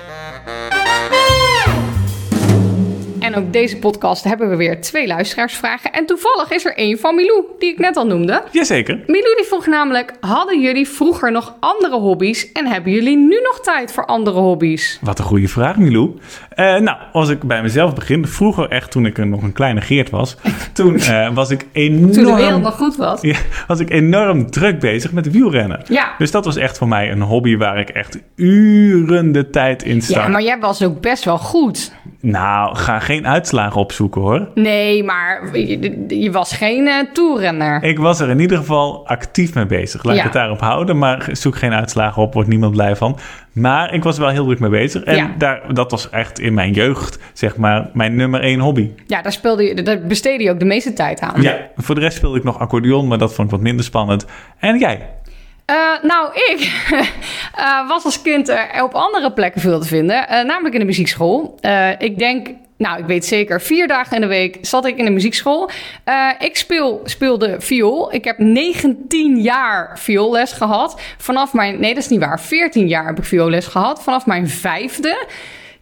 Ook deze podcast hebben we weer twee luisteraarsvragen. En toevallig is er één van Milou, die ik net al noemde. Jazeker. Milou die vroeg namelijk, hadden jullie vroeger nog andere hobby's? En hebben jullie nu nog tijd voor andere hobby's? Wat een goede vraag, Milou. Eh, nou, als ik bij mezelf begin. Vroeger, echt toen ik nog een kleine Geert was. Toen eh, was ik enorm... Toen de wereld nog goed was. Ja, was ik enorm druk bezig met wielrennen. Ja. Dus dat was echt voor mij een hobby waar ik echt uren de tijd in stak. Ja, maar jij was ook best wel goed. Nou, ga geen uitslagen opzoeken hoor. Nee, maar je, je was geen eh toerrenner. Ik was er in ieder geval actief mee bezig. Laat Ja. ik het daarop houden. Maar zoek geen uitslagen op, wordt niemand blij van. Maar ik was er wel heel druk mee bezig. En Ja. daar, dat was echt in mijn jeugd, zeg maar, mijn nummer één hobby. Ja, daar, speelde je, daar besteedde je ook de meeste tijd aan. Ja, voor de rest speelde ik nog accordeon, maar dat vond ik wat minder spannend. En jij? Eh, nou, ik eh, was als kind eh, op andere plekken veel te vinden. namelijk in de muziekschool. Ik denk, nou, ik weet zeker, vier dagen in de week zat ik in de muziekschool. Eh, ik speel, speelde viool. Ik heb 19 jaar vioolles gehad. Vanaf mijn, nee, dat is niet waar. 14 jaar heb ik vioolles gehad. Vanaf mijn vijfde.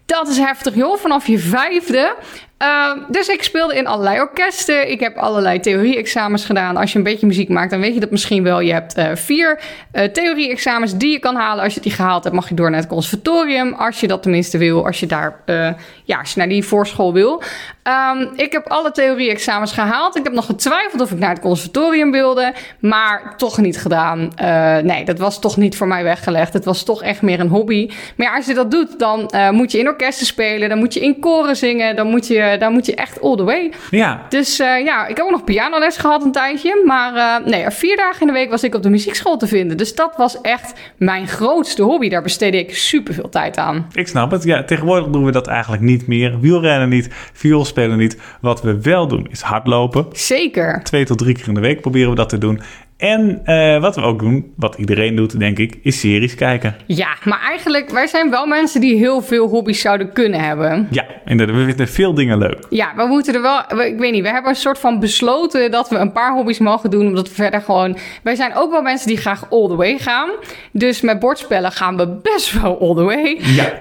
Dat is heftig, joh. Vanaf je vijfde. Uh, dus ik speelde in allerlei orkesten. Ik heb allerlei theorie-examens gedaan. Als je een beetje muziek maakt, dan weet je dat misschien wel. Je hebt uh, vier uh, theorie-examens die je kan halen. Als je die gehaald hebt, mag je door naar het conservatorium. Als je dat tenminste wil. Als je daar, ja, als je naar die voorschool wil. Um, ik heb alle theorie-examens gehaald. Ik heb nog getwijfeld of ik naar het conservatorium wilde. Maar toch niet gedaan. nee, dat was toch niet voor mij weggelegd. Het was toch echt meer een hobby. Maar ja, als je dat doet, dan moet je in orkesten spelen. Dan moet je in koren zingen. Dan moet je je, daar moet je echt all the way. Ja, Dus eh, ja, ik heb ook nog pianoles gehad een tijdje. Maar eh, nee, vier dagen in de week was ik op de muziekschool te vinden. Dus dat was echt mijn grootste hobby. Daar besteedde ik super veel tijd aan. ik snap het. Ja, tegenwoordig doen we dat eigenlijk niet meer. Wielrennen niet, viool spelen niet. Wat we wel doen is hardlopen. Zeker. Twee tot drie keer in de week proberen we dat te doen. En eh, wat we ook doen, wat iedereen doet, denk ik, is series kijken. Ja, maar eigenlijk, wij zijn wel mensen die heel veel hobby's zouden kunnen hebben. Ja, inderdaad. We vinden veel dingen leuk. Ja, we moeten er wel, we- ik weet niet, we hebben een soort van besloten dat we een paar hobby's mogen doen, omdat we verder gewoon, wij zijn ook wel mensen die graag all the way gaan. Dus met bordspellen gaan we best wel all the way. Ja.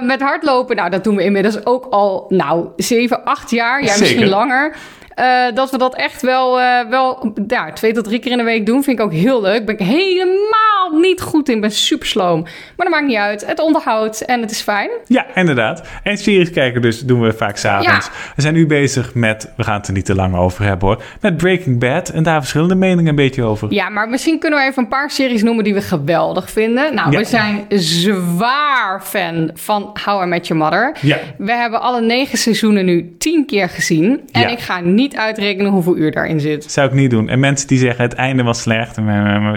Eh, met hardlopen, nou, dat doen we inmiddels ook al, nou, 7, 8 jaar. Ja, misschien langer. Eh, dat we dat echt wel, eh, wel ja, twee tot drie keer in de week doen, vind ik ook heel leuk. Ben ik helemaal niet goed in, ben super sloom. Maar dat maakt niet uit. Het onderhoudt en het is fijn. Ja, inderdaad. En series kijken dus doen we vaak s'avonds. Ja. We zijn nu bezig met, we gaan het er niet te lang over hebben hoor, met Breaking Bad. En daar verschillende meningen een beetje over. Ja, maar misschien kunnen we even een paar series noemen die we geweldig vinden. Nou, Ja. we zijn zwaar fan van How I Met Your Mother. Ja. We hebben alle negen seizoenen nu tien keer gezien. En ik ga niet uitrekenen hoeveel uur daarin zit. Zou ik niet doen. En mensen die zeggen het einde was slecht,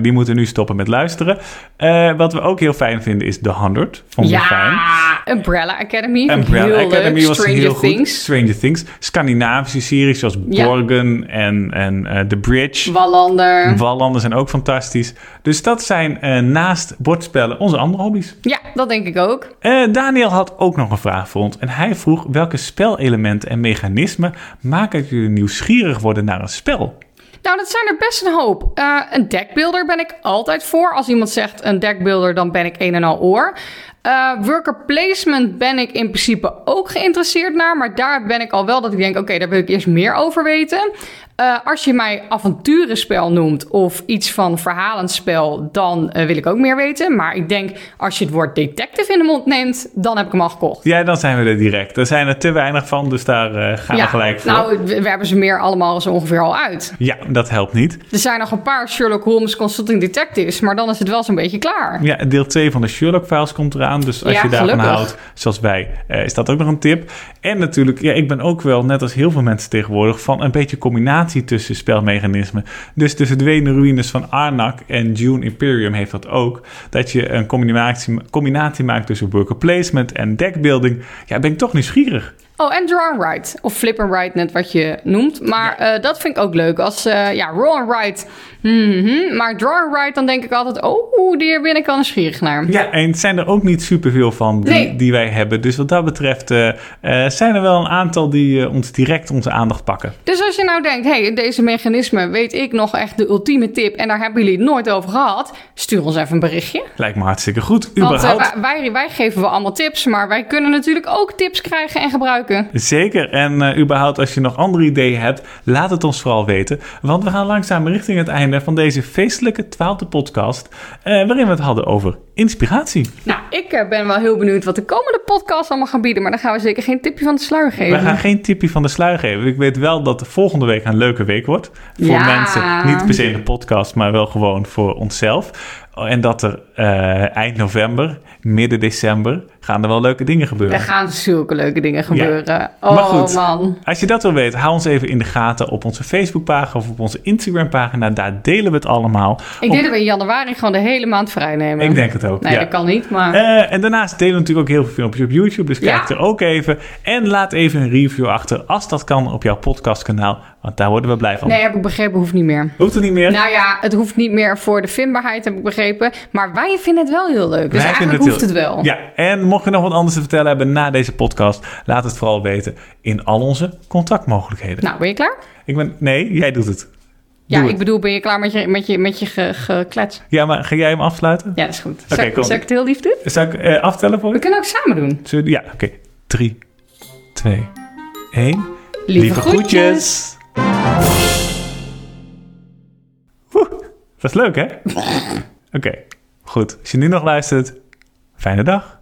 die moeten nu stoppen met luisteren. Eh, wat we ook heel fijn vinden is The 100. Vonden we fijn. Ja, Umbrella Academy. Umbrella heel Academy leuk. was Stranger heel goed. Things. Stranger Things. Scandinavische series zoals Ja. Borgen en, en eh, The Bridge. Wallander. Wallanden zijn ook fantastisch. Dus dat zijn eh, naast bordspellen onze andere hobby's. Ja, dat denk ik ook. Daniel had ook nog een vraag voor ons. En hij vroeg welke spelelementen en mechanismen maken jullie nieuwsgierig worden naar een spel? Nou, dat zijn er best een hoop. Eh, een deckbuilder ben ik altijd voor. Als iemand zegt een deckbuilder, dan ben ik een en al oor. Eh, worker placement ben ik in principe ook geïnteresseerd naar. Maar daar ben ik al wel dat ik denk, oké, daar wil ik eerst meer over weten. Eh, als je mij avonturenspel noemt of iets van verhalenspel, dan eh, wil ik ook meer weten. Maar ik denk, als je het woord detective in de mond neemt, dan heb ik hem al gekocht. Ja, dan zijn we er direct. Er zijn er te weinig van, dus daar gaan we gelijk voor. nou, we, we hebben ze meer allemaal zo ongeveer al uit. Ja, dat helpt niet. Er zijn nog een paar Sherlock Holmes Consulting Detectives, maar dan is het wel zo'n beetje klaar. Ja, deel 2 van de Sherlock-files komt eraan. Dus als Ja, je daarvan gelukkig. houdt, zoals wij, eh, is dat ook nog een tip. En natuurlijk, ja, ik ben ook wel, net als heel veel mensen tegenwoordig, van een beetje combinatie tussen spelmechanismen. Dus de verdwenen ruïnes van Arnak en Dune Imperium heeft dat ook. Dat je een combinatie, combinatie maakt tussen worker placement en deckbuilding. Ja, ben ik toch nieuwsgierig. Oh, en draw and write. Of flip and write, net wat je noemt. Maar eh, dat vind ik ook leuk. Als, eh, ja, roll and write. Mhm. Maar draw and write, dan denk ik altijd... Oh, daar ben ik al nieuwsgierig naar. Ja, en het zijn er ook niet superveel van die, Nee. die wij hebben. Dus wat dat betreft eh, eh, zijn er wel een aantal die eh, ons direct onze aandacht pakken. Dus als je nou denkt... hey, in deze mechanismen weet ik nog echt de ultieme tip... en daar hebben jullie het nooit over gehad... stuur ons even een berichtje. Lijkt me hartstikke goed. Want Überhaupt. wij, wij, geven wel allemaal tips... maar wij kunnen natuurlijk ook tips krijgen en gebruiken. Zeker. En überhaupt, als je nog andere ideeën hebt, laat het ons vooral weten. Want we gaan langzaam richting het einde van deze feestelijke twaalfde podcast. eh, waarin we het hadden over inspiratie. Nou, ik eh, ben wel heel benieuwd wat de komende podcast allemaal gaan bieden... maar dan gaan we zeker geen tipje van de sluier geven. We gaan geen tipje van de sluier geven. Ik weet wel dat de volgende week een leuke week wordt. Voor Ja. mensen, niet per se in de podcast, maar wel gewoon voor onszelf. En dat er eh, eind november, midden december, gaan er wel leuke dingen gebeuren. Er gaan zulke leuke dingen gebeuren. Oh Maar goed. man. Als je dat wil weten, hou ons even in de gaten op onze Facebookpagina of op onze Instagram-pagina. Daar delen we het allemaal. Ik denk dat we in januari gewoon de hele maand vrij nemen. Ik denk het ook. Nee, ja. dat kan niet, maar... Eh, en daarnaast delen we natuurlijk ook heel veel filmpjes op YouTube. Dus kijk Ja. er ook even. En laat even een review achter als dat kan op jouw podcastkanaal. Want daar worden we blij van. Nee, heb ik begrepen, hoeft niet meer. Hoeft er niet meer? Nou ja, het hoeft niet meer voor de vindbaarheid, heb ik begrepen. Maar wij vinden het wel heel leuk. Dus Wij vinden eigenlijk hoeft het wel. Ja, en mocht je nog wat anders te vertellen hebben na deze podcast, laat het vooral weten in al onze contactmogelijkheden. Nou, ben je klaar? Ik ben, nee, jij doet het. Ja, ik het. bedoel, ben je klaar met je, met je, met je ge- geklets? Ja, maar ga jij hem afsluiten? Ja, dat is goed. Oké, Zal, kom. zal ik het heel lief doen? Zal ik eh, aftellen voor We je? kunnen ook samen doen. Zullen we- Ja, oké. Drie, twee, één. Lieve, groetjes. Dat is leuk, hè? Oké, goed. Als je nu nog luistert, fijne dag.